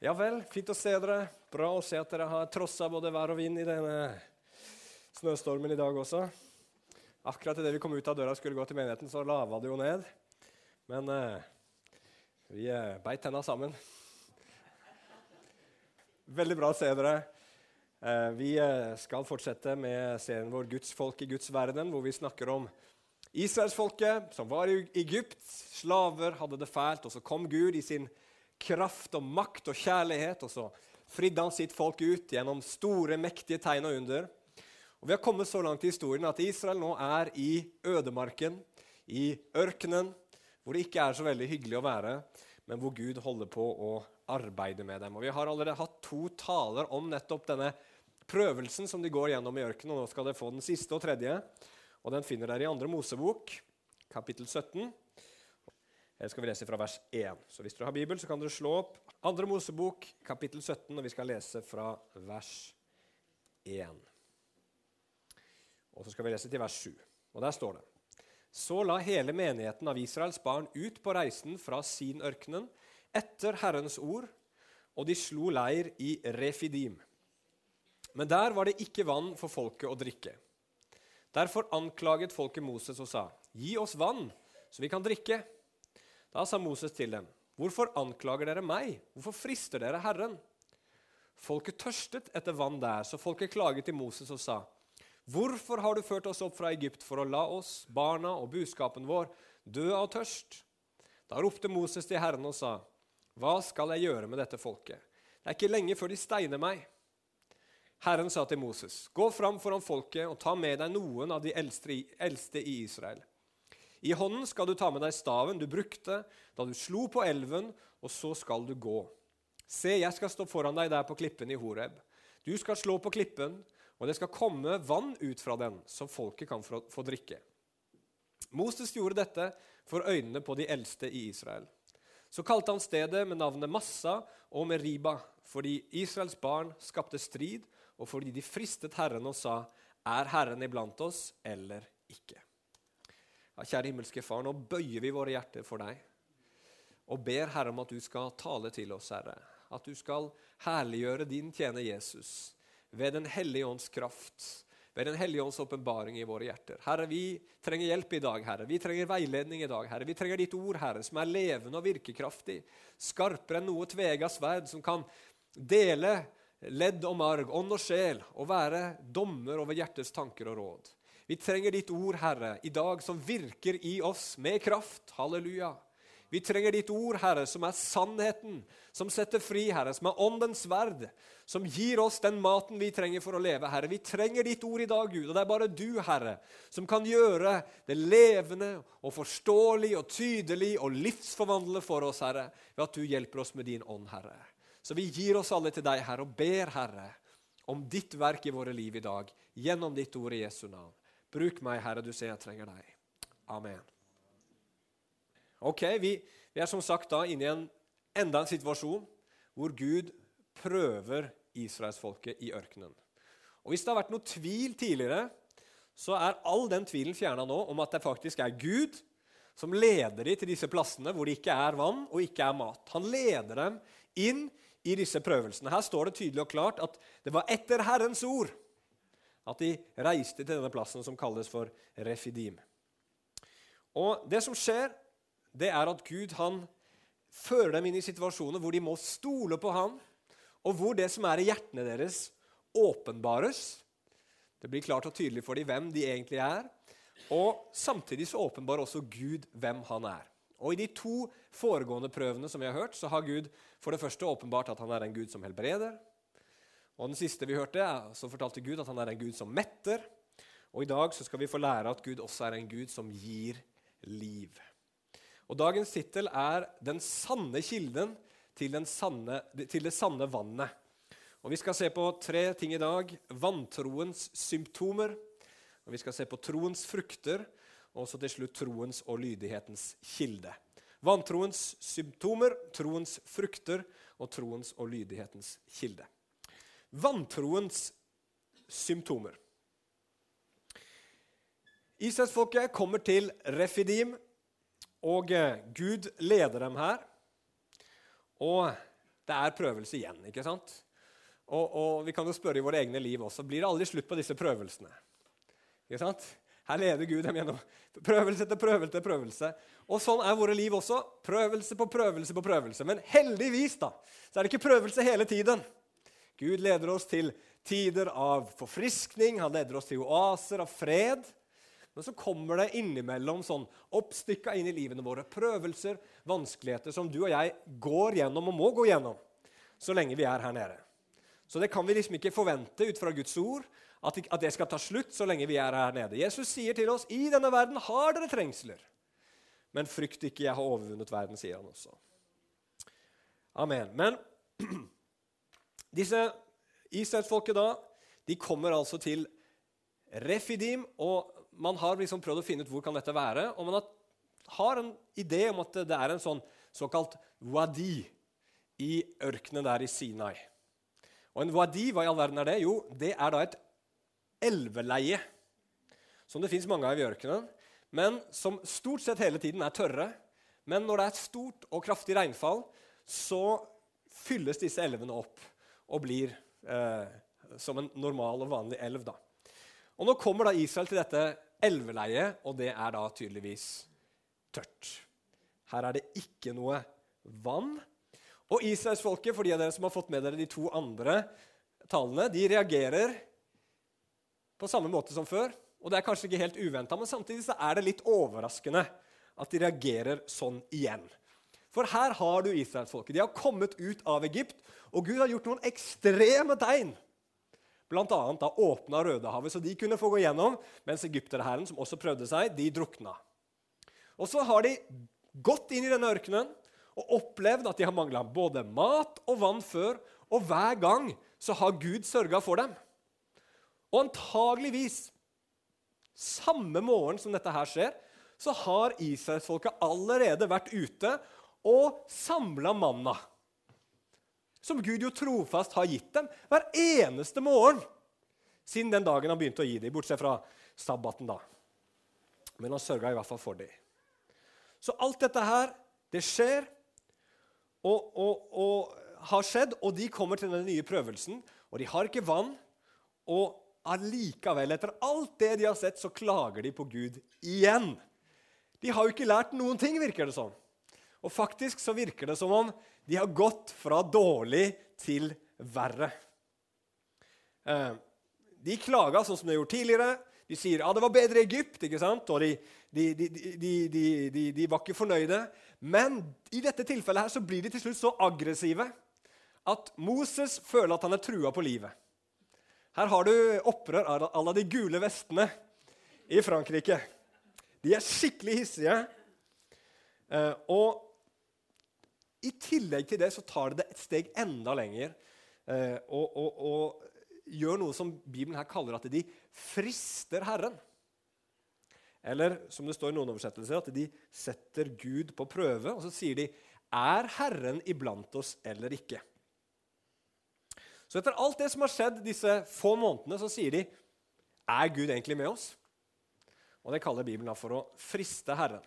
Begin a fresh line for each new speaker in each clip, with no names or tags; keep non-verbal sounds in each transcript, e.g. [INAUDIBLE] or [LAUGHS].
Ja vel, fint å se dere. Bra å se at dere har trossa både vær og vind i denne snøstormen i dag også. Akkurat idet vi kom ut av døra og skulle gå til menigheten, så lava det jo ned. Men eh, vi eh, beit tenna sammen. Veldig bra å se dere. Eh, vi eh, skal fortsette med serien vår 'Guds folk i Guds verden', hvor vi snakker om Israelsfolket som var i Egypt. Slaver hadde det fælt, og så kom Gud i sin kraft og makt og kjærlighet, og så fridde han sitt folk ut gjennom store, mektige tegn og under. Og Vi har kommet så langt i historien at Israel nå er i ødemarken, i ørkenen, hvor det ikke er så veldig hyggelig å være, men hvor Gud holder på å arbeide med dem. Og Vi har allerede hatt to taler om nettopp denne prøvelsen som de går gjennom i ørkenen. og Nå skal dere få den siste og tredje. og Den finner dere i andre Mosebok, kapittel 17. Her skal vi lese fra vers 1. Så hvis dere har Bibel, så kan dere slå opp Andre Mosebok, kapittel 17, og vi skal lese fra vers 1. Og så skal vi lese til vers 7. Og der står det Så la hele menigheten av Israels barn ut på reisen fra Sin-ørkenen etter Herrens ord, og de slo leir i Refidim. Men der var det ikke vann for folket å drikke. Derfor anklaget folket Moses og sa, Gi oss vann, så vi kan drikke. Da sa Moses til dem, 'Hvorfor anklager dere meg? Hvorfor frister dere Herren?' Folket tørstet etter vann der, så folket klaget til Moses og sa, 'Hvorfor har du ført oss opp fra Egypt for å la oss, barna og buskapen vår, dø av tørst?' Da ropte Moses til Herren og sa, 'Hva skal jeg gjøre med dette folket?' Det er ikke lenge før de steiner meg. Herren sa til Moses, 'Gå fram foran folket og ta med deg noen av de eldste i Israel.' I hånden skal du ta med deg staven du brukte da du slo på elven, og så skal du gå. Se, jeg skal stå foran deg der på klippen i Horeb. Du skal slå på klippen, og det skal komme vann ut fra den, som folket kan få drikke. Moses gjorde dette for øynene på de eldste i Israel. Så kalte han stedet med navnet Massa og Meriba, fordi Israels barn skapte strid, og fordi de fristet Herren og sa, Er Herren iblant oss eller ikke? Kjære himmelske Far, nå bøyer vi våre hjerter for deg og ber Herre om at du skal tale til oss, Herre. At du skal herliggjøre din tjener Jesus ved Den hellige ånds kraft, ved Den hellige ånds åpenbaring i våre hjerter. Herre, vi trenger hjelp i dag, Herre. Vi trenger veiledning i dag, Herre. Vi trenger ditt ord, Herre, som er levende og virkekraftig, skarpere enn noe tvega sverd, som kan dele ledd og marg, ånd og sjel, og være dommer over hjertets tanker og råd. Vi trenger ditt ord, Herre, i dag som virker i oss med kraft. Halleluja. Vi trenger ditt ord, Herre, som er sannheten, som setter fri, Herre, som er åndens sverd, som gir oss den maten vi trenger for å leve, Herre. Vi trenger ditt ord i dag, Gud, og det er bare du, Herre, som kan gjøre det levende og forståelig og tydelig og livsforvandlende for oss, Herre, ved at du hjelper oss med din ånd, Herre. Så vi gir oss alle til deg, Herre, og ber, Herre, om ditt verk i våre liv i dag, gjennom ditt ord i Jesu navn. Bruk meg, Herre, du ser jeg trenger deg. Amen. Ok, vi, vi, er som sagt da inne i en, enda en situasjon hvor Gud prøver israelsfolket i ørkenen. Og Hvis det har vært noe tvil tidligere, så er all den tvilen fjerna nå om at det faktisk er Gud som leder dem til disse plassene hvor det ikke er vann og ikke er mat. Han leder dem inn i disse prøvelsene. Her står det tydelig og klart at det var etter Herrens ord at de reiste til denne plassen som kalles for Refidim. Og Det som skjer, det er at Gud han fører dem inn i situasjoner hvor de må stole på ham, og hvor det som er i hjertene deres, åpenbares. Det blir klart og tydelig for dem hvem de egentlig er. Og Samtidig så åpenbarer også Gud hvem han er. Og I de to foregående prøvene som vi har hørt, så har Gud for det første åpenbart at han er en Gud som helbreder. Og den siste vi hørte, så fortalte Gud at han er en Gud som metter. Og i dag så skal vi få lære at Gud også er en Gud som gir liv. Og Dagens tittel er 'Den sanne kilden til, sanne, til, det sanne vannet'. Og Vi skal se på tre ting i dag. Vantroens symptomer. Og Vi skal se på troens frukter. Og så til slutt troens og lydighetens kilde. Vantroens symptomer, troens frukter og troens og lydighetens kilde vantroens symptomer. Israelsfolket kommer til Refidim, og eh, Gud leder dem her. Og det er prøvelse igjen. ikke sant? Og, og, vi kan jo spørre i våre egne liv også. Blir det aldri slutt på disse prøvelsene? Ikke sant? Her leder Gud dem gjennom prøvelse etter prøvelse etter prøvelse. Og sånn er våre liv også. Prøvelse på prøvelse på prøvelse. Men heldigvis da, så er det ikke prøvelse hele tiden. Gud leder oss til tider av forfriskning, han leder oss til oaser av fred. Men så kommer det innimellom sånn oppstykka inn i livene våre prøvelser, vanskeligheter, som du og jeg går gjennom og må gå gjennom så lenge vi er her nede. Så det kan vi liksom ikke forvente ut fra Guds ord, at det skal ta slutt så lenge vi er her nede. Jesus sier til oss i denne verden har dere trengsler. Men frykt ikke, jeg har overvunnet verden, sier han også. Amen. Men disse Israelsfolket da, de kommer altså til Refidim, og man har liksom prøvd å finne ut hvor kan dette være. Og man har en idé om at det er en sånn såkalt wadi i ørkenen der i Sinai. Og en wadi, hva i all verden er det? Jo, det er da et elveleie som det fins mange av i ørkenen, men som stort sett hele tiden er tørre. Men når det er et stort og kraftig regnfall, så fylles disse elvene opp og blir eh, som en normal og vanlig elv. da. Og Nå kommer da Israel til dette elveleiet, og det er da tydeligvis tørt. Her er det ikke noe vann. Og israelsfolket, for de av dere som har fått med dere de to andre talene, de reagerer på samme måte som før. Og det er kanskje ikke helt uventa, men samtidig så er det litt overraskende at de reagerer sånn igjen. For her har du israelsfolket. De har kommet ut av Egypt, og Gud har gjort noen ekstreme tegn. Blant annet da åpna Rødehavet, så de kunne få gå gjennom, mens egypterhæren, som også prøvde seg, de drukna. Og så har de gått inn i denne ørkenen og opplevd at de har mangla både mat og vann før, og hver gang så har Gud sørga for dem. Og antageligvis samme morgen som dette her skjer, så har israelsfolket allerede vært ute og samla manna. Som Gud jo trofast har gitt dem hver eneste morgen siden den dagen han begynte å gi dem, bortsett fra sabbaten, da. Men han sørga i hvert fall for dem. Så alt dette her, det skjer og, og, og, har skjedd, og de kommer til den nye prøvelsen, og de har ikke vann. Og allikevel, etter alt det de har sett, så klager de på Gud igjen. De har jo ikke lært noen ting, virker det som. Og faktisk så virker det som om de har gått fra dårlig til verre. Eh, de klaga sånn som de har gjort tidligere. De sier ja, det var bedre i Egypt, ikke sant? og de, de, de, de, var ikke fornøyde. Men i dette tilfellet her så blir de til slutt så aggressive at Moses føler at han er trua på livet. Her har du opprør av alle de gule vestene i Frankrike. De er skikkelig hissige. Eh, og i tillegg til det så tar det det et steg enda lenger eh, og, og, og gjør noe som Bibelen her kaller at de frister Herren. Eller som det står i noen oversettelser, at de setter Gud på prøve. Og så sier de, 'Er Herren iblant oss eller ikke?' Så etter alt det som har skjedd disse få månedene, så sier de er Gud egentlig med oss? Og Det kaller Bibelen for å friste Herren.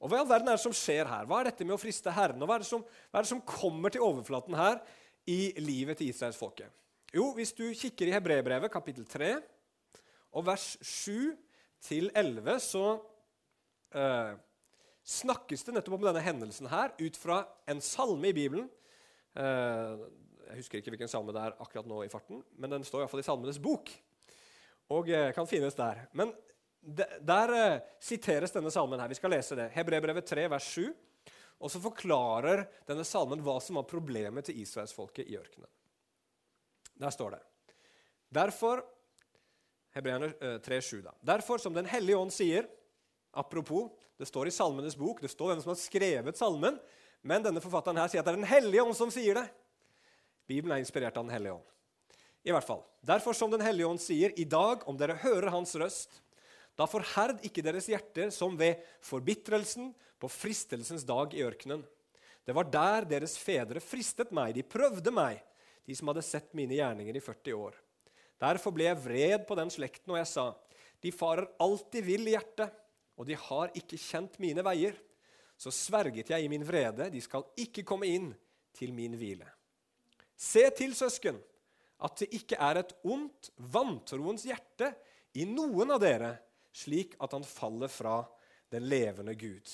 Og Hva i all verden er det som skjer her? Hva er dette med å friste Herren? Og hva er, som, hva er det som, kommer til overflaten her i livet til israelsfolket? Jo, hvis du kikker i Hebrebrevet, kapittel 3, og vers 7 til 11, så eh, snakkes det nettopp om denne hendelsen her ut fra en salme i Bibelen. Eh, jeg husker ikke hvilken salme det er akkurat nå i farten, men den står iallfall i Salmenes bok. Og eh, kan finnes der. Men der eh, siteres denne salmen her. Vi skal lese det. Hebrebrevet 3, vers 7. Og så forklarer denne salmen hva som var problemet til israelsfolket i ørkenen. Der står det. Derfor Hebreerne 3, 7, da. Derfor, som Den hellige ånd sier Apropos, det står i Salmenes bok, det står hvem som har skrevet salmen, men denne forfatteren her sier at det er Den hellige ånd som sier det. Bibelen er inspirert av Den hellige ånd. I hvert fall. Derfor, som Den hellige ånd sier, i dag, om dere hører Hans røst, da forherd ikke deres hjerter som ved forbitrelsen på fristelsens dag i ørkenen. Det var der deres fedre fristet meg, de prøvde meg, de som hadde sett mine gjerninger i 40 år. Derfor ble jeg vred på den slekten, og jeg sa, de farer alltid vill i hjertet, og de har ikke kjent mine veier. Så sverget jeg i min vrede, de skal ikke komme inn til min hvile. Se til, søsken, at det ikke er et ondt, vantroens hjerte i noen av dere, slik at han faller fra den levende Gud.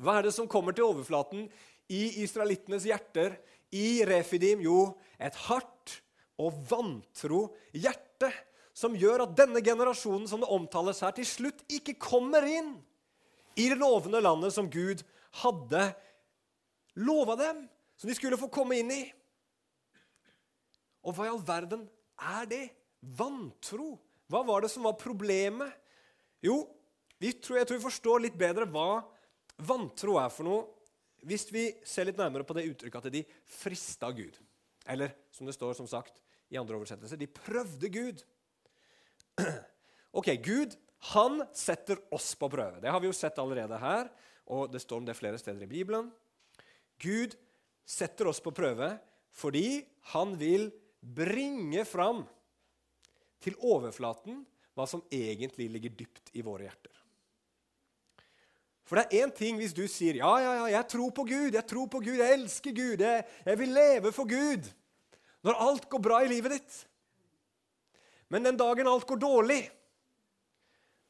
Hva er det som kommer til overflaten i israelittenes hjerter i Refidim? Jo, et hardt og vantro hjerte som gjør at denne generasjonen som det omtales her, til slutt ikke kommer inn i det lovende landet som Gud hadde lova dem, som de skulle få komme inn i. Og hva i all verden er det? Vantro. Hva var det som var problemet? Jo, tror, jeg tror vi forstår litt bedre hva vantro er for noe hvis vi ser litt nærmere på det uttrykket at de frista Gud. Eller som det står som sagt i andre oversettelser de prøvde Gud. [CLEARS THROAT] Ok, Gud han setter oss på prøve. Det har vi jo sett allerede her, og det står om det flere steder i Bibelen. Gud setter oss på prøve fordi han vil bringe fram til overflaten hva som egentlig ligger dypt i våre hjerter. For det er én ting hvis du sier ja, ja, ja, jeg tror på Gud, jeg tror på Gud, jeg elsker Gud, jeg, jeg vil leve for Gud. Når alt går bra i livet ditt. Men den dagen alt går dårlig,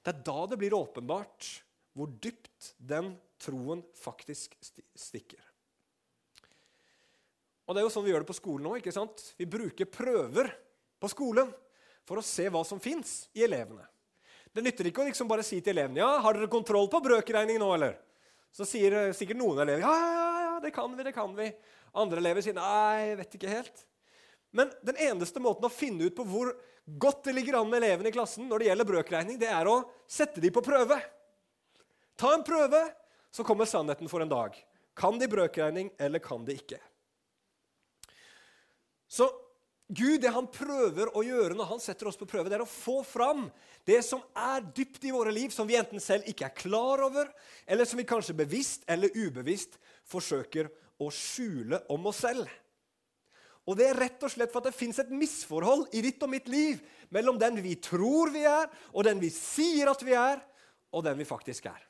det er da det blir åpenbart hvor dypt den troen faktisk stikker. Og Det er jo sånn vi gjør det på skolen sant? Vi bruker prøver på skolen for å se hva som fins i elevene. Det nytter ikke å liksom bare si til elevene ja, 'Har dere kontroll på brøkregning nå?' eller? Så sier eh, sikkert noen elever ja, ja, ja, det kan vi, det kan vi. Andre elever sier nei, jeg vet ikke helt. Men den eneste måten å finne ut på hvor godt det ligger an med elevene i klassen når det gjelder brøkregning, det er å sette dem på prøve. Ta en prøve, så kommer sannheten for en dag. Kan de brøkregning, eller kan de ikke? Så Gud, det han prøver å gjøre når han setter oss på prøve, det er å få fram det som er dypt i våre liv, som vi enten selv ikke er klar over, eller som vi kanskje bevisst eller ubevisst forsøker å skjule om oss selv. Og det er rett og slett for at det fins et misforhold i ditt og mitt liv mellom den vi tror vi er, og den vi sier at vi er, og den vi faktisk er.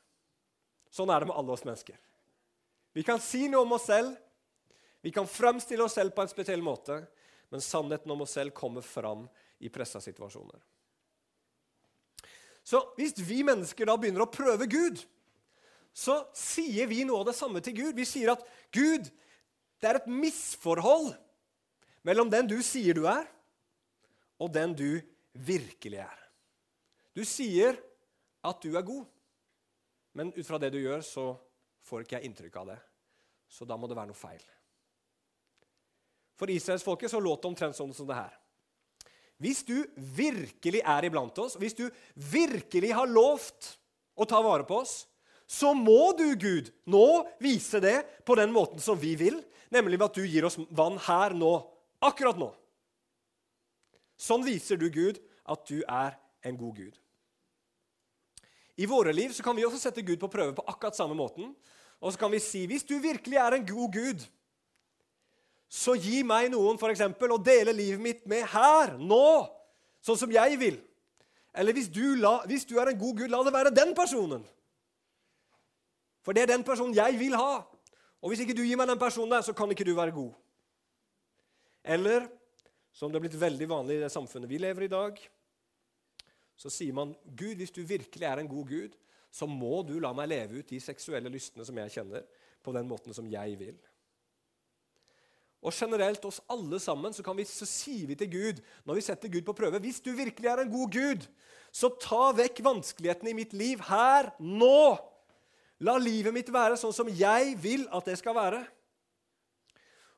Sånn er det med alle oss mennesker. Vi kan si noe om oss selv, vi kan fremstille oss selv på en spesiell måte, men sannheten om oss selv kommer fram i pressa situasjoner. Så hvis vi mennesker da begynner å prøve Gud, så sier vi noe av det samme til Gud. Vi sier at Gud, det er et misforhold mellom den du sier du er, og den du virkelig er. Du sier at du er god, men ut fra det du gjør, så får ikke jeg inntrykk av det. Så da må det være noe feil. For israelsfolket så låt det omtrent sånn som det her. Hvis du virkelig er iblant oss, hvis du virkelig har lovt å ta vare på oss, så må du, Gud, nå vise det på den måten som vi vil, nemlig ved at du gir oss vann her nå, akkurat nå. Sånn viser du, Gud, at du er en god Gud. I våre liv så kan vi også sette Gud på prøve på akkurat samme måten. Og så kan vi si hvis du virkelig er en god Gud, så gi meg noen for eksempel, å dele livet mitt med her, nå, sånn som jeg vil. Eller hvis du, la, hvis du er en god Gud, la det være den personen. For det er den personen jeg vil ha. Og hvis ikke du gir meg den personen så kan ikke du være god. Eller, som det er blitt veldig vanlig i det samfunnet vi lever i i dag, så sier man Gud, hvis du virkelig er en god Gud, så må du la meg leve ut de seksuelle lystene som jeg kjenner, på den måten som jeg vil. Og generelt oss alle sammen så, vi, så sier vi til Gud når vi setter Gud på prøve Hvis du virkelig er en god Gud, så ta vekk vanskelighetene i mitt liv her, nå! La livet mitt være sånn som jeg vil at det skal være.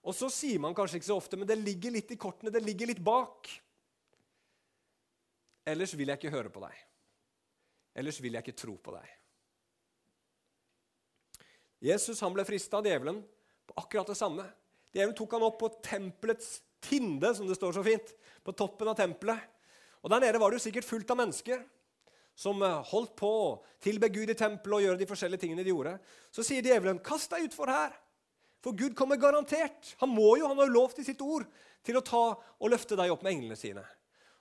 Og så sier man kanskje ikke så ofte, men det ligger litt i kortene, det ligger litt bak. Ellers vil jeg ikke høre på deg. Ellers vil jeg ikke tro på deg. Jesus han ble frista av djevelen på akkurat det samme. Djevelen tok han opp på tempelets tinde, som det står så fint, på toppen av tempelet. Og Der nede var det jo sikkert fullt av mennesker som eh, holdt på å tilbe Gud i tempelet og gjøre de forskjellige tingene de gjorde. Så sier djevelen, 'Kast deg utfor her.' For Gud kommer garantert. Han må jo, han har jo lovt i sitt ord til å ta og løfte deg opp med englene sine.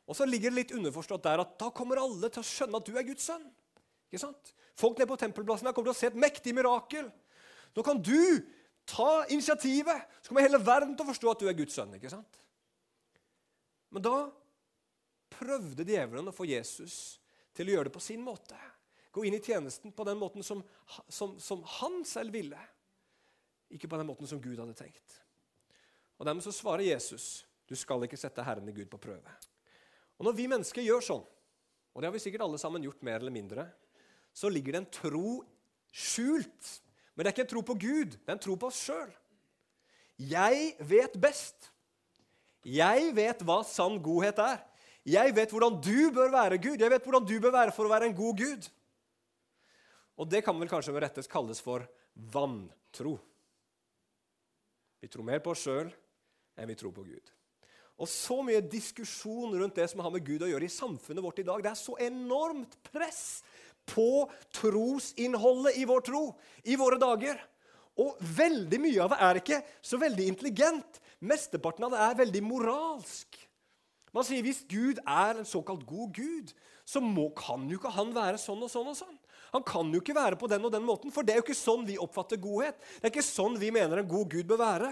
Og så ligger det litt underforstått der at da kommer alle til å skjønne at du er Guds sønn. Ikke sant? Folk nede på tempelplassen her kommer til å se et mektig mirakel. Nå kan du Ta initiativet, så kommer hele verden til å forstå at du er Guds sønn. ikke sant? Men da prøvde djevelen å få Jesus til å gjøre det på sin måte. Gå inn i tjenesten på den måten som, som, som han selv ville, ikke på den måten som Gud hadde tenkt. Og Dermed så svarer Jesus du skal ikke sette Herren i Gud på prøve. Og Når vi mennesker gjør sånn, og det har vi sikkert alle sammen gjort mer eller mindre, så ligger det en tro skjult. Men det er ikke en tro på Gud, det er en tro på oss sjøl. Jeg vet best. Jeg vet hva sann godhet er. Jeg vet hvordan du bør være Gud. Jeg vet hvordan du bør være for å være en god Gud. Og det kan vel kanskje med rettes kalles for vantro. Vi tror mer på oss sjøl enn vi tror på Gud. Og så mye diskusjon rundt det som har med Gud å gjøre i samfunnet vårt i dag. Det er så enormt press på trosinnholdet i vår tro i våre dager. Og veldig mye av det er ikke så veldig intelligent. Mesteparten av det er veldig moralsk. Man sier hvis Gud er en såkalt god Gud, så må, kan jo ikke han være sånn og sånn og sånn. Han kan jo ikke være på den og den måten, for det er jo ikke sånn vi oppfatter godhet. Det er ikke sånn vi mener en god Gud bør være.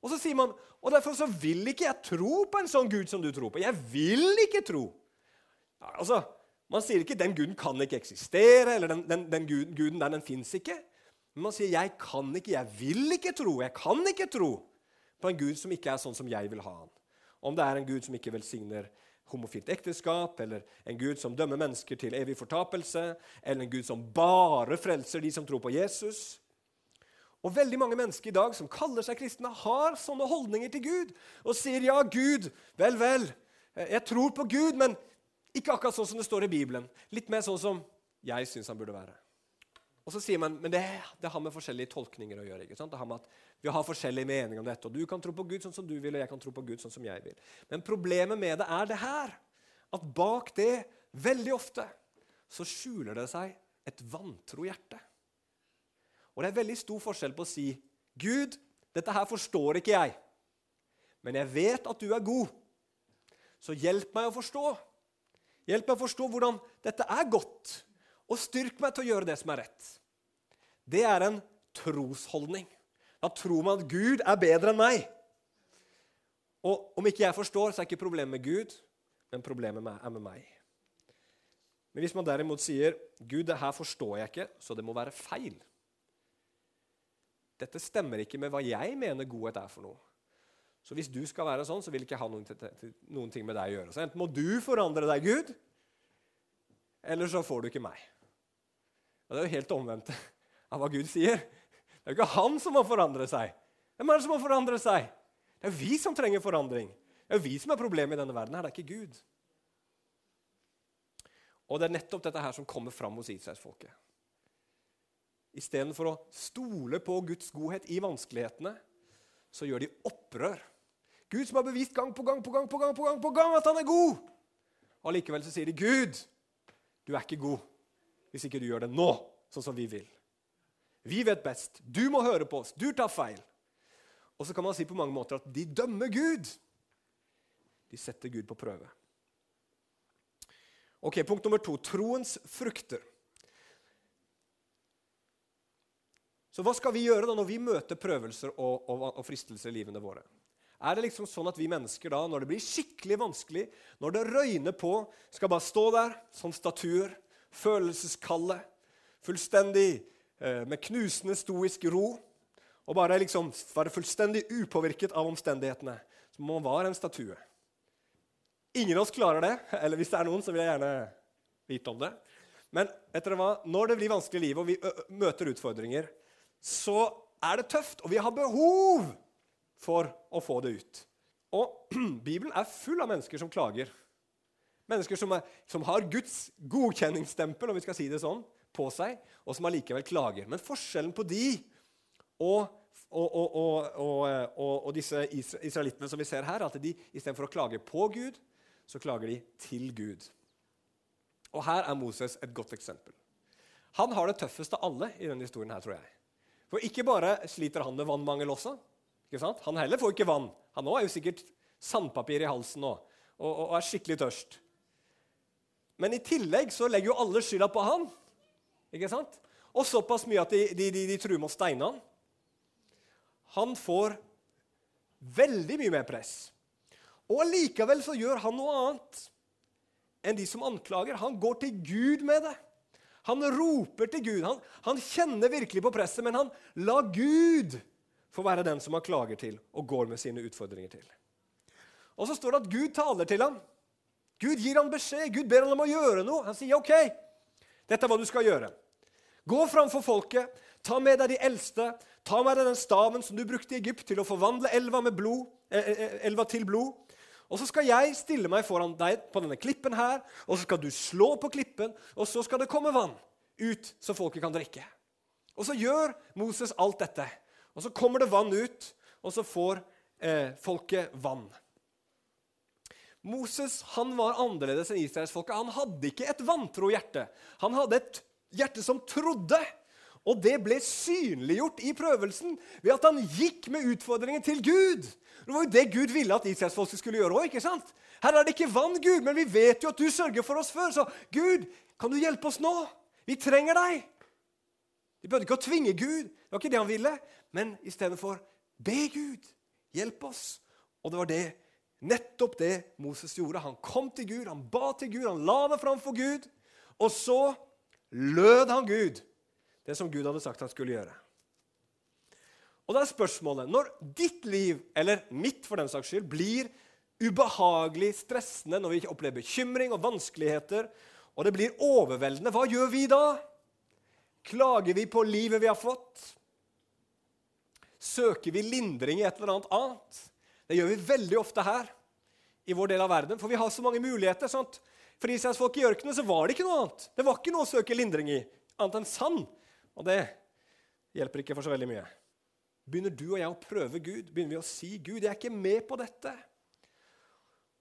Og så sier man og derfor så vil ikke jeg tro på en sånn Gud som du tror på. Jeg vil ikke tro. Altså, Man sier ikke 'den guden kan ikke eksistere', eller 'den, den, den guden, guden der, den fins ikke'. Men man sier 'jeg kan ikke, jeg vil ikke tro', jeg kan ikke tro på en Gud som ikke er sånn som jeg vil ha han. Om det er en Gud som ikke velsigner homofilt ekteskap, eller en Gud som dømmer mennesker til evig fortapelse, eller en Gud som bare frelser de som tror på Jesus. Og veldig mange mennesker i dag som kaller seg kristne, har sånne holdninger til Gud og sier ja, Gud, vel, vel, jeg tror på Gud, men ikke akkurat sånn som det står i Bibelen. Litt mer sånn som jeg syns han burde være. Og så sier man men det, det har med forskjellige tolkninger å gjøre. ikke sant? Det har med at Vi har forskjellige meninger om dette, og du kan tro på Gud sånn som du vil, og jeg kan tro på Gud sånn som jeg vil. Men problemet med det er det her, at bak det, veldig ofte, så skjuler det seg et vantro hjerte. Og det er veldig stor forskjell på å si, 'Gud, dette her forstår ikke jeg, men jeg vet at du er god.' Så hjelp meg å forstå. Hjelp meg å forstå hvordan dette er godt, og styrk meg til å gjøre det som er rett. Det er en trosholdning. Da tror man at Gud er bedre enn meg. Og om ikke jeg forstår, så er ikke problemet med Gud, men problemet er med meg. Men hvis man derimot sier 'Gud, det her forstår jeg ikke, så det må være feil', dette stemmer ikke med hva jeg mener godhet er for noe. Så hvis du skal være sånn, så vil ikke jeg ha noen, noen ting med deg å gjøre. Så enten må du forandre deg, Gud, eller så får du ikke meg. Og Det er jo helt omvendt [LAUGHS] av hva Gud sier. Det er jo ikke han som må forandre seg. Hvem er det som må forandre seg? Det er vi som trenger forandring. Det er vi som er problemet i denne verden. her, Det er ikke Gud. Og det er nettopp dette her som kommer fram hos Israelsfolket. Istedenfor å stole på Guds godhet i vanskelighetene, så gjør de opprør. Gud som har bevist gang på gang på gang på gang, på gang, på gang at han er god. Og Likevel så sier de, 'Gud, du er ikke god hvis ikke du gjør det nå, sånn som vi vil.' Vi vet best. Du må høre på oss. Du tar feil. Og så kan man si på mange måter at de dømmer Gud. De setter Gud på prøve. Ok, Punkt nummer to troens frukter. Så hva skal vi gjøre da når vi møter prøvelser og, og, og, fristelser i livene våre? Er det liksom sånn at vi mennesker da, når det blir skikkelig vanskelig, når det røyner på, skal bare stå der som statuer, følelseskalde, fullstendig eh, med knusende stoisk ro, og bare liksom være fullstendig upåvirket av omstendighetene? som om man var en statue. Ingen av oss klarer det. [LAUGHS] Eller hvis det er noen, så vil jeg gjerne vite om det. Men etter hva, når det blir vanskelig i livet, og vi møter utfordringer, så er det tøft, og vi har behov for å få det ut. Og [CLEARS THROAT] Bibelen er full av mennesker som klager. Mennesker som, er, som har Guds godkjenningsstempel om vi skal si det sånn, på seg, og som allikevel klager. Men forskjellen på de og, og, og, og disse israelittene som vi ser her, er at de istedenfor å klage på Gud, så klager de til Gud. Og her er Moses et godt eksempel. Han har det tøffest av alle i denne historien, her, tror jeg. For ikke bare sliter han med vannmangel også. Ikke sant? Han heller får ikke vann. Han òg er jo sikkert sandpapir i halsen nå, og, og, er skikkelig tørst. Men i tillegg så legger jo alle skylda på han. Ikke sant? og såpass mye at de, de, de, de truer med å steine han. Han får veldig mye mer press. Og allikevel så gjør han noe annet enn de som anklager. Han går til Gud med det. Han roper til Gud. Han, han kjenner virkelig på presset, men han lar Gud få være den som han klager til og går med sine utfordringer til. Og så står det at Gud taler til ham. Gud gir ham beskjed. Gud ber ham om å gjøre noe. Han sier, 'OK, dette er hva du skal gjøre.' Gå framfor folket, ta med deg de eldste, ta med deg den staven som du brukte i Egypt til å forvandle elva, blod, eh, eh, eh, elva til blod. Og så skal jeg stille meg foran deg på denne klippen her, og så skal du slå på klippen, og så skal det komme vann ut, så folket kan drikke. Og så gjør Moses alt dette. Og så kommer det vann ut, og så får eh, folket vann. Moses han var annerledes enn israelsfolket. Han hadde ikke et vantro hjerte. Han hadde et hjerte som trodde. Og det ble synliggjort i prøvelsen ved at han gikk med utfordringen til Gud. Det var jo det Gud ville at israelsfolket skulle gjøre òg. Her er det ikke vann, Gud, men vi vet jo at du sørger for oss før. Så Gud, kan du hjelpe oss nå? Vi trenger deg. De behøvde ikke å tvinge Gud, det var ikke det han ville. Men i stedet for be Gud, hjelp oss. Og det var det, nettopp det Moses gjorde. Han kom til Gud, han ba til Gud, han la det fram for Gud. Og så lød han Gud det som Gud hadde sagt han skulle gjøre. Og da er spørsmålet Når ditt liv, eller mitt for den saks skyld, blir ubehagelig stressende, når vi opplever bekymring og vanskeligheter, og det blir overveldende, hva gjør vi da? Klager vi på livet vi har fått? Søker vi lindring i et eller annet annet? Det gjør vi veldig ofte her i vår del av verden, for vi har så mange muligheter. sant? For israelsfolket i ørkenen så var det ikke noe annet. Det var ikke noe å søke lindring i, annet enn sand. Og det hjelper ikke for så veldig mye. Begynner du og jeg å prøve Gud, begynner vi å si Gud, jeg er ikke med på dette.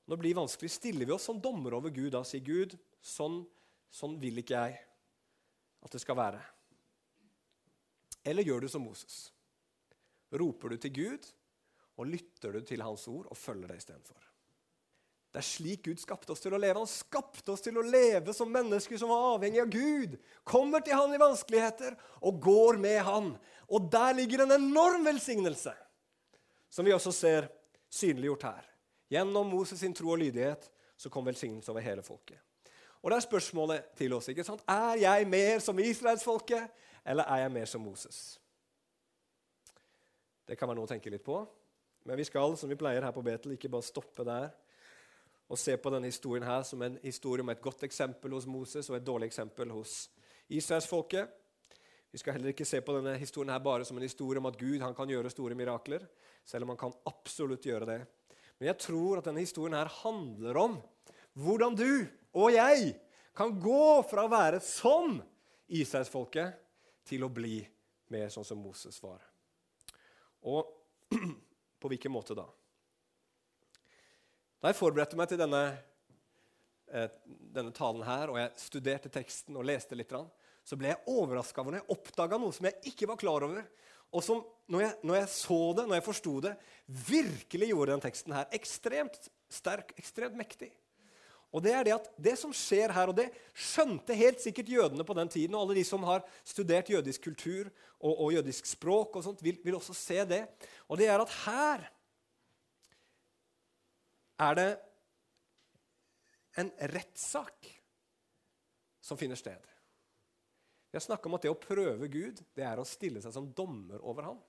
Når det blir vanskelig, stiller vi oss som dommer over Gud og sier Gud, sånn, sånn vil ikke jeg at det skal være. Eller gjør du som Moses? Roper du til Gud, og lytter du til hans ord og følger det istedenfor? Det er slik Gud skapte oss til å leve. Han skapte oss til å leve som mennesker som var avhengig av Gud. Kommer til Han i vanskeligheter og går med Han. Og der ligger en enorm velsignelse, som vi også ser synliggjort her. Gjennom Moses sin tro og lydighet så kom velsignelse over hele folket. Og det er spørsmålet til oss. ikke sant? Er jeg mer som israelsfolket, eller er jeg mer som Moses? Det kan være noe å tenke litt på. Men vi skal, som vi pleier her på Betel, ikke bare stoppe der og se på denne historien her som en historie om et godt eksempel hos Moses og et dårlig eksempel hos israelsfolket. Vi skal heller ikke se på denne historien her bare som en historie om at Gud kan gjøre store mirakler, selv om han kan absolutt gjøre det. Men jeg tror at denne historien her handler om hvordan du og jeg kan gå fra å være som israelsfolket til å bli mer sånn som Moses var. Og [CLEARS THROAT] på hvilken måte da? Da jeg forberedte meg til denne, eh, denne, talen her, og jeg studerte teksten og leste litt, så ble jeg overraska når jeg oppdaga noe som jeg ikke var klar over. Og som, når jeg, når jeg så det, når jeg forsto det, virkelig gjorde den teksten her ekstremt sterk, ekstremt mektig. Og Det er det at det som skjer her, og det skjønte helt sikkert jødene på den tiden, og alle de som har studert jødisk kultur og, og jødisk språk, og sånt, vil, vil også se det. Og det er at her er det en rettssak som finner sted. Vi har snakka om at det å prøve Gud det er å stille seg som dommer over ham.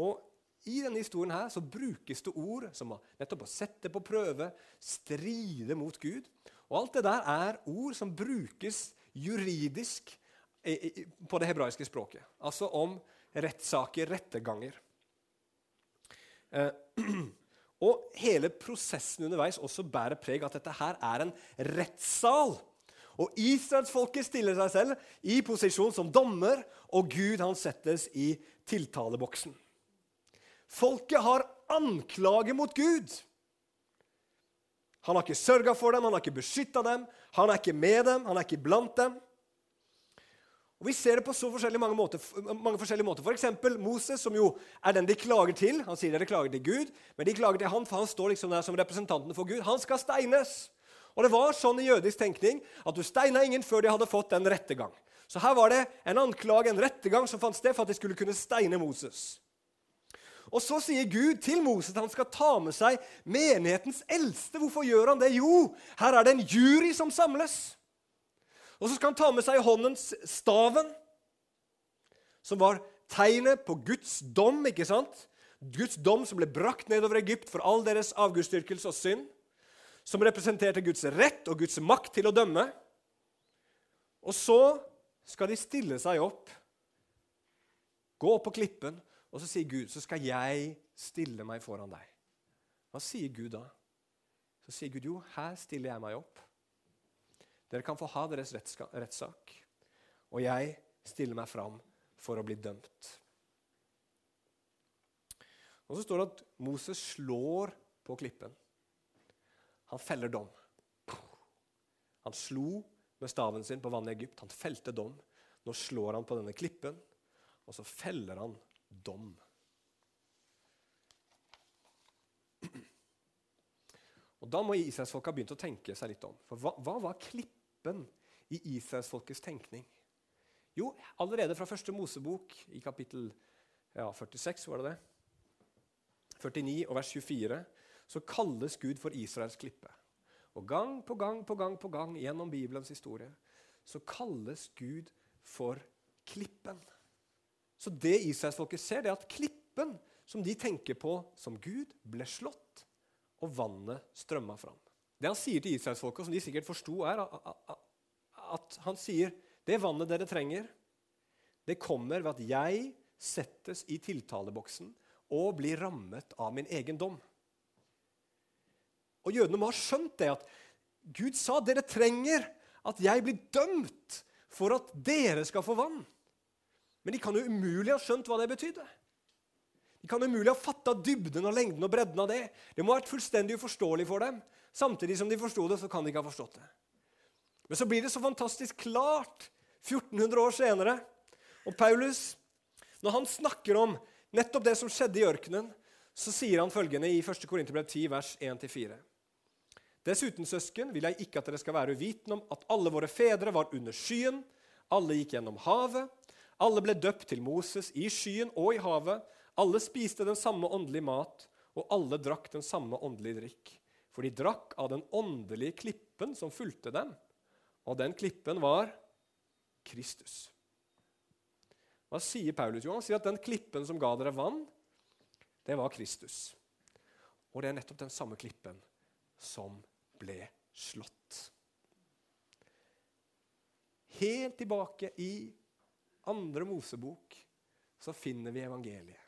Og I denne historien her så brukes det ord som nettopp å sette på prøve, stride mot Gud. Og Alt det der er ord som brukes juridisk på det hebraiske språket. Altså om rettssaker, retterganger. Eh, [CLEARS THROAT] Og hele prosessen underveis også bærer preg at dette her er en rettssal. Og israelsfolket stiller seg selv i posisjon som dommer, og Gud han settes i tiltaleboksen. Folket har anklage mot Gud. Han har ikke sørga for dem, han har ikke beskytta dem, han er ikke med dem, han er ikke blant dem. Og Vi ser det på så forskjellige mange, måter, mange forskjellige måter. F.eks. Moses, som jo er den de klager til. Han sier dere klager til Gud, men de klager til han, for han står liksom der som representanten for Gud. Han skal steines. Og det var sånn i jødisk tenkning at du steina ingen før de hadde fått den rettergang. Så her var det en anklage, en rettergang, som fant sted for at de skulle kunne steine Moses. Og så sier Gud til Moses at han skal ta med seg menighetens eldste. Hvorfor gjør han det? Jo, her er det en jury som samles. Og så skal han ta med seg i hånden staven, som var tegnet på Guds dom. ikke sant? Guds dom som ble brakt nedover Egypt for all deres avgudsdyrkelse og synd. Som representerte Guds rett og Guds makt til å dømme. Og så skal de stille seg opp, gå opp på klippen, og så sier Gud, så skal jeg stille meg foran deg. Hva sier Gud da? Så sier Gud, jo, her stiller jeg meg opp. Dere kan få ha deres rettssak, og jeg stiller meg fram for å bli dømt. Og Så står det at Moses slår på klippen. Han feller dom. Han slo med staven sin på vannet i Egypt. Han felte dom. Nå slår han på denne klippen, og så feller han dom. Og Da må israelsfolket ha begynt å tenke seg litt om. For hva, hva var klippen i israelsfolkets tenkning? Jo, allerede fra første Mosebok, i kapittel ja, 46, var det det? 49 og vers 24, så kalles Gud for Israels klippe. Og gang på gang på gang på gang gjennom Bibelens historie så kalles Gud for klippen. Så det israelsfolket ser, det er at klippen som de tenker på som Gud, ble slått, og vannet strømma fram. Det han sier til israelsfolket, som de sikkert forsto, er at han sier det vannet dere trenger, det kommer ved at jeg settes i tiltaleboksen og blir rammet av min egen dom. Og Jødene må ha skjønt det at Gud sa dere trenger at jeg blir dømt for at dere skal få vann. Men de kan jo umulig ha skjønt hva det betydde. De kan umulig ha fatta dybden og lengden og bredden av det. Det må ha vært fullstendig uforståelig for dem. Samtidig som de forsto det, så kan de ikke ha forstått det. Men så blir det så fantastisk klart 1400 år senere. Og Paulus, når han snakker om nettopp det som skjedde i ørkenen, så sier han følgende i 1. Korinterbrev 10, vers 1-4. Dessuten, søsken, vil jeg ikke at dere skal være uvitende om at alle våre fedre var under skyen, alle gikk gjennom havet, alle ble døpt til Moses i skyen og i havet, alle spiste den samme åndelige mat, og alle drakk den samme åndelige drikk. For de drakk av den åndelige klippen som fulgte dem, og den klippen var Kristus. Hva sier Paulus? Jo, han sier at den klippen som ga dere vann, det var Kristus. Og det er nettopp den samme klippen som ble slått. Helt tilbake i andre Mosebok så finner vi evangeliet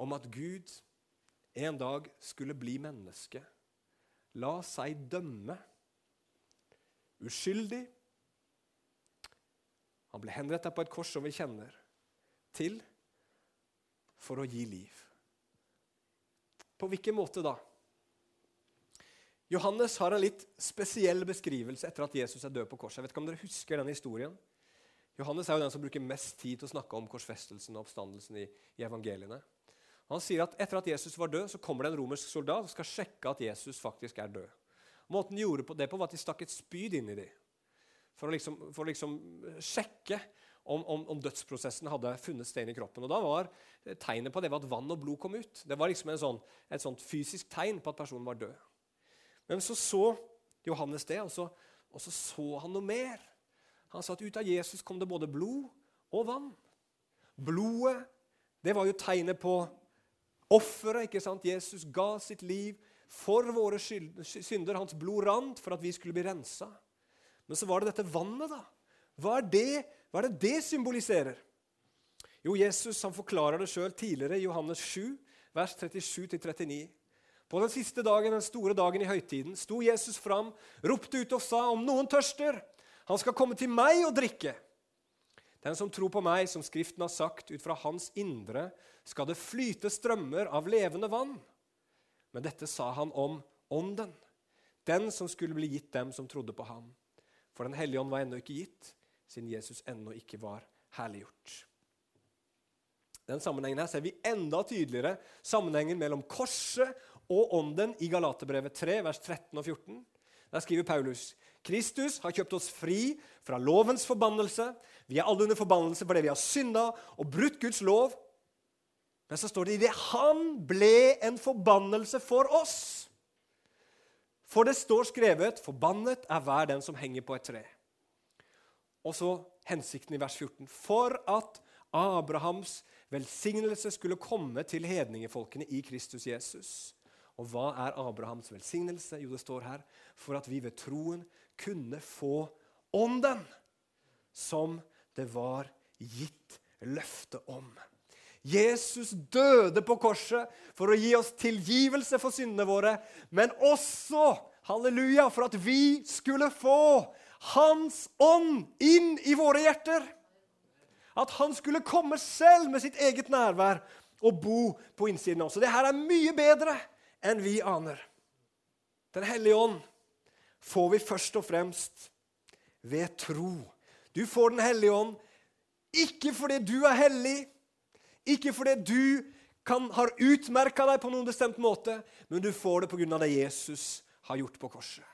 om at Gud en dag skulle bli menneske, la seg dømme. Uskyldig. Han ble henrettet på et kors som vi kjenner til, for å gi liv. På hvilken måte da? Johannes har en litt spesiell beskrivelse etter at Jesus er død på korset. Jeg vet ikke om dere husker den historien? Johannes er jo den som bruker mest tid til å snakke om korsfestelsen og oppstandelsen i, i evangeliene. Han sier at etter at Jesus var død, så kommer det en romersk soldat og skal sjekke at Jesus faktisk er død. Måten de gjorde det på, var at de stakk et spyd inn i dem for å liksom, for å liksom sjekke om, om, om, dødsprosessen hadde funnet sted i kroppen. Og da var Tegnet på det var at vann og blod kom ut. Det var liksom sånn, et sånt fysisk tegn på at personen var død. Men så så Johannes det, og så, og så, så han noe mer. Han sa at ut av Jesus kom det både blod og vann. Blodet, det var jo tegnet på offeret. ikke sant? Jesus ga sitt liv for våre synder. Hans blod rant for at vi skulle bli rensa. Men så var det dette vannet, da. Hva er det hva er det, det symboliserer? Jo, Jesus han forklarer det sjøl tidligere i Johannes 7, vers 37-39. På den siste dagen, den store dagen i høytiden, sto Jesus fram, ropte ut og sa, om noen tørster, han skal komme til meg og drikke. Den som tror på meg, som Skriften har sagt, ut fra hans indre skal det flyte strømmer av levende vann. Men dette sa han om ånden, den som skulle bli gitt dem som trodde på ham. For Den hellige ånd var ennå ikke gitt, siden Jesus ennå ikke var herliggjort. Den sammenhengen her ser vi enda tydeligere sammenhengen mellom korset og ånden i Galaterbrevet 3, vers 13 og 14. Der skriver Paulus.: Kristus har kjøpt oss fri fra lovens forbannelse. Vi er alle under forbannelse fordi vi har synda og brutt Guds lov. Men så står det i det han ble en forbannelse for oss. For det står skrevet 'Forbannet er hver den som henger på et tre'. Og så hensikten i vers 14. For at Abrahams velsignelse skulle komme til hedningefolkene i Kristus Jesus. Og hva er Abrahams velsignelse? Jo, det står her for at vi ved troen kunne få ånden som det var gitt løfte om. Jesus døde på korset for å gi oss tilgivelse for syndene våre, men også halleluja, for at vi skulle få Hans ånd inn i våre hjerter. At han skulle komme selv med sitt eget nærvær og bo på innsiden av oss. Og det her er mye bedre enn vi aner. Den hellige ånd får vi først og fremst ved tro. Du får Den hellige ånd ikke fordi du er hellig, ikke fordi du kan, har utmerka deg på noen bestemt måte, men du får det pga. det Jesus har gjort på korset.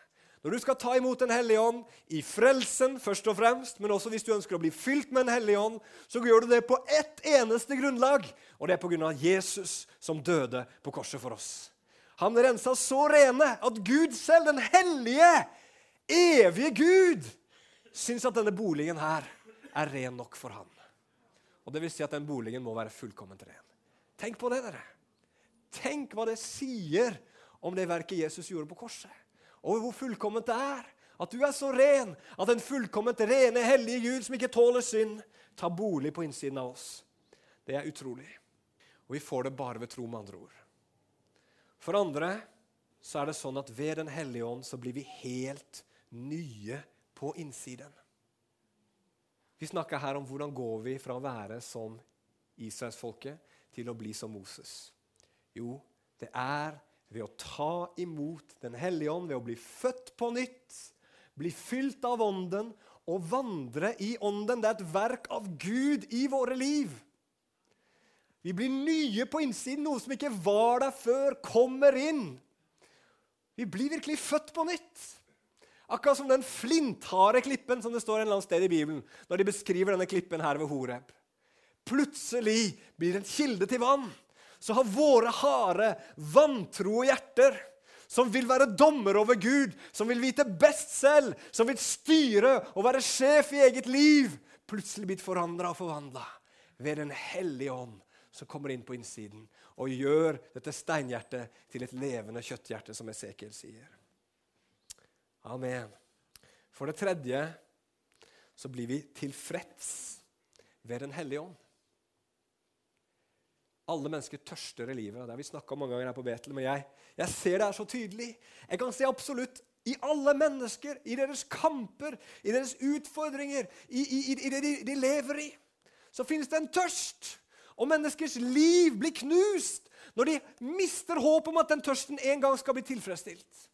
Når du skal ta imot Den hellige ånd i frelsen først og fremst, men også hvis du ønsker å bli fylt med Den hellige ånd, så gjør du det på ett eneste grunnlag, og det er pga. Jesus som døde på korset for oss. Han rensa så rene at Gud selv, den hellige, evige Gud, syns at denne boligen her er ren nok for han. Og det vil si at den boligen må være fullkomment ren. Tenk på det, dere. Tenk hva det sier om det verket Jesus gjorde på korset. Og hvor fullkomment det er. At du er så ren at den fullkomment rene, hellige Gud som ikke tåler synd, tar bolig på innsiden av oss. Det er utrolig. Og vi får det bare ved tro, med andre ord. For andre så er det sånn at ved Den hellige ånd så blir vi helt nye på innsiden. Vi snakker her om hvordan går vi fra å være som israelsfolket til å bli som Moses. Jo, det er ved å ta imot Den hellige ånd, ved å bli født på nytt, bli fylt av Ånden og vandre i Ånden. Det er et verk av Gud i våre liv. Vi blir nye på innsiden. Noe som ikke var der før, kommer inn. Vi blir virkelig født på nytt. Akkurat som den flintharde klippen som det står en eller annen sted i Bibelen. når de beskriver denne klippen her ved Horeb. Plutselig blir det en kilde til vann. Så har våre harde, vantro hjerter, som vil være dommer over Gud, som vil vite best selv, som vil styre og være sjef i eget liv, plutselig blitt forandra og forvandla ved Den hellige ånd som kommer inn på innsiden og gjør dette steinhjertet til et levende kjøtthjerte, som Esekiel sier. Amen. For det tredje så blir vi tilfreds ved Den hellige ånd. Alle mennesker tørster i livet. Det har vi snakka om mange ganger her på Betel. Men jeg, jeg ser det er så tydelig. Jeg kan se absolutt i alle mennesker, i deres kamper, i deres utfordringer, i, i, i det de, de lever i, så finnes det en tørst. Og menneskers liv blir knust når de mister håp om at den tørsten en gang skal bli tilfredsstilt.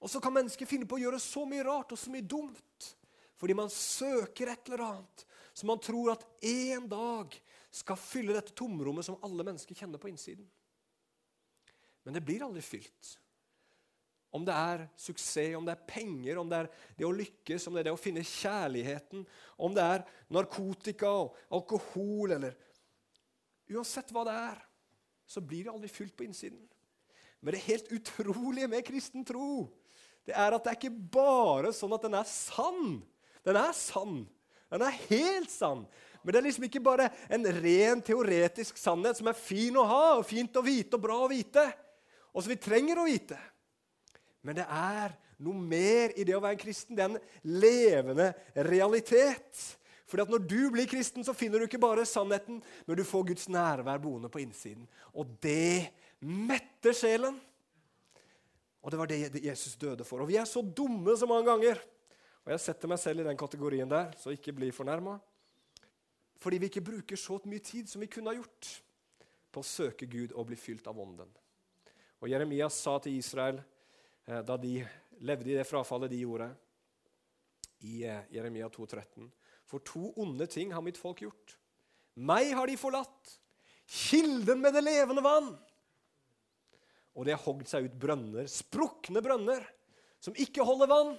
Og så kan mennesker finne på å gjøre så mye rart og så mye dumt fordi man søker et eller annet som man tror at en dag skal fylle dette tomrommet som alle mennesker kjenner på innsiden. Men det blir aldri fylt. Om det er suksess, om det er penger, om det er det å lykkes, om det er det å finne kjærligheten, om det er narkotika og alkohol eller Uansett hva det er, så blir det aldri fylt på innsiden. Men det helt utrolige med kristen tro det er at det er ikke bare sånn at den er sann. Den er sann. Den er helt sann. Men det er liksom ikke bare en ren teoretisk sannhet som er fin å ha og fint å vite og bra å vite, og som vi trenger å vite. Men det er noe mer i det å være en kristen. Det er en levende realitet. Fordi at Når du blir kristen, så finner du ikke bare sannheten, men du får Guds nærvær boende på innsiden. Og det metter sjelen. Og det var det Jesus døde for. Og vi er så dumme så mange ganger. Og jeg setter meg selv i den kategorien der, så ikke bli fornærma. Fordi vi ikke bruker så mye tid som vi kunne ha gjort på å søke Gud og bli fylt av Ånden. Og Jeremias sa til Israel da de levde i det frafallet de gjorde i eh, Jeremia 2,13. For to onde ting har mitt folk gjort. Meg har de forlatt, kilden med det levende vann. Og de har hogd seg ut brønner, sprukne brønner, som ikke holder vann,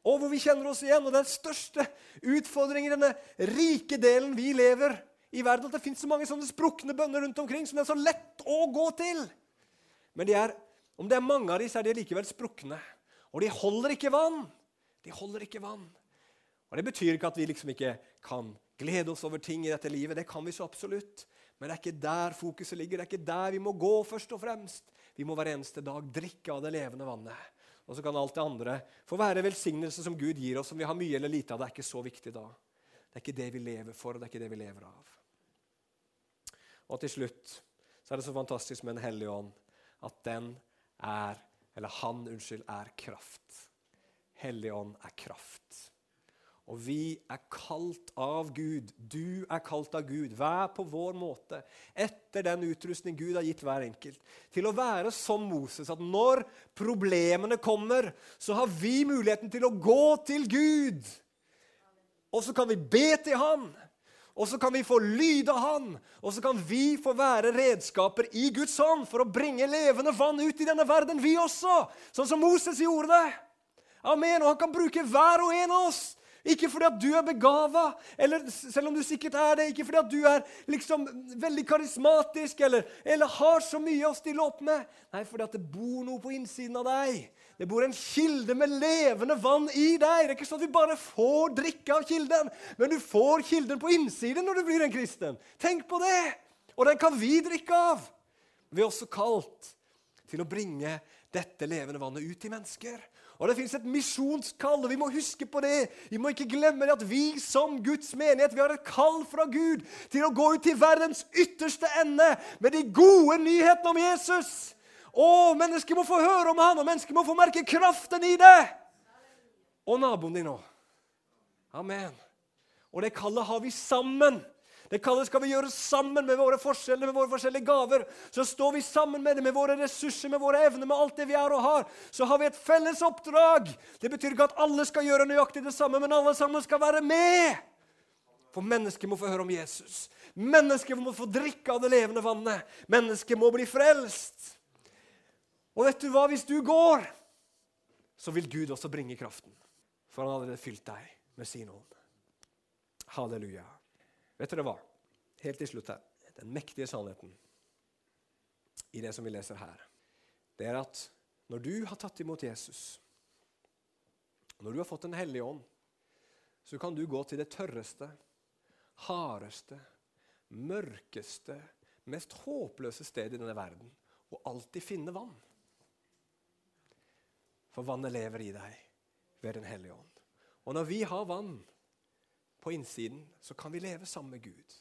og hvor vi kjenner oss igjen. Og den største utfordringen i denne rike delen vi lever i verden, at det fins så mange sånne sprukne bønner rundt omkring som det er så lett å gå til. Men de er, om det er mange av dem, så er de likevel sprukne. Og de holder ikke vann. De holder ikke vann. Og Det betyr ikke at vi liksom ikke kan glede oss over ting i dette livet. Det kan vi så absolutt. Men det er ikke der fokuset ligger. Det er ikke der vi må gå først og fremst. Vi må hver eneste dag drikke av det levende vannet. Og så kan alt det andre få være velsignelse som Gud gir oss, om vi har mye eller lite av. Det er ikke så viktig da. Det er ikke det vi lever for, og det er ikke det vi lever av. Og til slutt så er det så fantastisk med Den hellige ånd at den er, eller han, unnskyld, er kraft. Hellig ånd er kraft. Og vi er kalt av Gud. Du er kalt av Gud. Hver på vår måte, etter den utrustning Gud har gitt hver enkelt. Til å være som Moses, at når problemene kommer, så har vi muligheten til å gå til Gud. Og så kan vi be til Han. Og så kan vi få lyd av Han, og så kan vi få være redskaper i Guds hånd for å bringe levende vann ut i denne verden, vi også. Sånn som Moses gjorde det. Amen. Og han kan bruke hver og en av oss ikke fordi at du er begava, selv om du sikkert er det. Ikke fordi at du er liksom veldig karismatisk eller, eller, har så mye å stille opp med. Nei, fordi at det bor noe på innsiden av deg. Det bor en kilde med levende vann i deg. Det er ikke sånn at vi bare får drikke av kilden, men du får kilden på innsiden når du blir en kristen. Tenk på det! Og den kan vi drikke av. Vi er også kalt til å bringe dette levende vannet ut til mennesker. Og det fins et misjonskall, og vi må huske på det. Vi må ikke glemme det at vi som Guds menighet vi har et kall fra Gud til å gå ut til verdens ytterste ende med de gode nyhetene om Jesus. Å, mennesker må få høre om han, og mennesker må få merke kraften i det. Og naboen din òg. Amen. Og det kallet har vi sammen. Det kallet skal vi gjøre sammen med våre forskjeller, med våre forskjellige gaver. Så står vi sammen med det, med våre ressurser, med våre evner, med alt det vi er og har. Så har vi et felles oppdrag. Det betyr ikke at alle skal gjøre nøyaktig det samme, men alle sammen skal være med. For mennesker må få høre om Jesus. Mennesker må få drikke av det levende vannet. Mennesker må bli frelst. Og vet du hva? Hvis du går, så vil Gud også bringe kraften. For han allerede fylt deg med sin ånd. Halleluja. Vet dere hva? Helt til slutt her. Den mektige sannheten i det som vi leser her, det er at når du har tatt imot Jesus, når du har fått Den hellige ånd, så kan du gå til det tørreste, hardeste, mørkeste, mest håpløse stedet i denne verden og alltid finne vann. For vannet lever i deg ved Den hellige ånd. Og når vi har vann på innsiden, så kan vi leve sammen med Gud.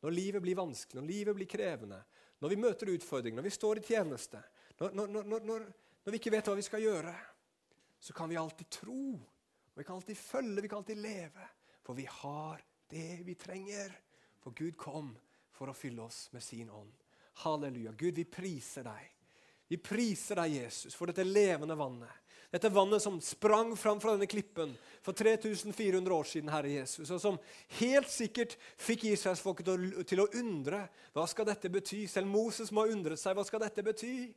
Når livet blir vanskelig, når livet blir krevende, når vi møter utfordringer, når vi står i tjeneste, når, når, når, når, vi ikke vet hva vi skal gjøre, så kan vi alltid tro. Vi kan alltid følge, vi kan alltid leve. For vi har det vi trenger. For Gud kom for å fylle oss med sin ånd. Halleluja. Gud, vi priser deg. Vi priser deg, Jesus, for dette levende vannet. Dette vannet som sprang fram fra denne klippen for 3400 år siden, Herre Jesus, og som helt sikkert fikk israelsfolket til, å undre. Hva skal dette bety? Selv Moses må ha undret seg. Hva skal dette bety?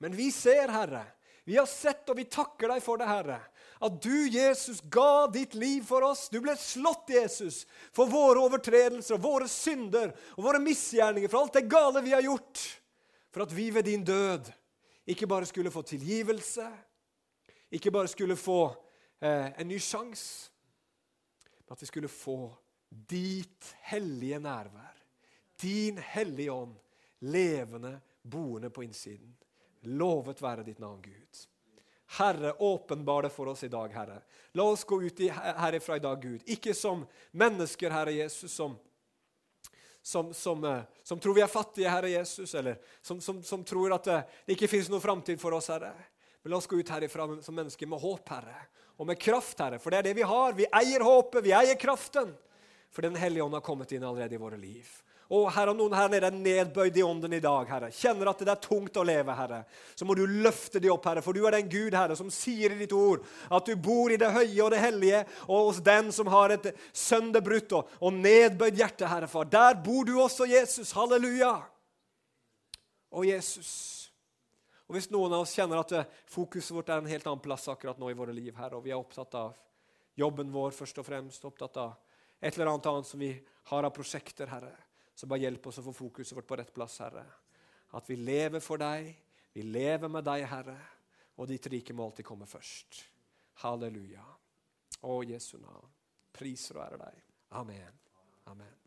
Men vi ser, Herre, vi har sett og vi takker deg for det, Herre. At du, Jesus, ga ditt liv for oss. Du ble slått, Jesus, for våre overtredelser, våre synder og våre misgjerninger, for alt det gale vi har gjort. For at vi ved din død ikke bare skulle få tilgivelse, ikke bare skulle få eh, en ny sjanse, men at vi skulle få ditt hellige nærvær. Din hellige ånd levende, boende på innsiden. Lovet være ditt navn, Gud. Herre, åpenbar det for oss i dag, Herre. La oss gå ut herifra i dag, Gud. Ikke som mennesker, Herre Jesus, som, som, som, eh, som tror vi er fattige, Herre Jesus, eller som, tror at eh, det ikke fins noen framtid for oss, Herre. Men la oss gå ut herifra som mennesker med håp, Herre, og med kraft, Herre. For det er det vi har. Vi eier håpet, vi eier kraften. For Den hellige ånd har kommet inn allerede i våre liv. Og Herre, om noen her nede er nedbøyd i ånden i dag, Herre, kjenner at det er tungt å leve, Herre, så må du løfte de opp, Herre, for du er den Gud, Herre, som sier i ditt ord at du bor i det høye og det hellige, og hos den som har et sønderbrutt og, og nedbøyd hjerte, Herre, far. Der bor du også, Jesus. Halleluja. Og Jesus Og Hvis noen av oss kjenner at eh, fokuset vårt er en helt annen plass akkurat nå i våre liv, Herre, og vi er opptatt av jobben vår først og fremst, opptatt av et eller annet annet som vi har av prosjekter, Herre, så bare hjelp oss å få fokuset vårt på rett plass, Herre. At vi lever for deg, vi lever med deg, Herre, og ditt rike må alltid komme først. Halleluja. Å, Jesu navn. Priser og ære deg. Amen. Amen.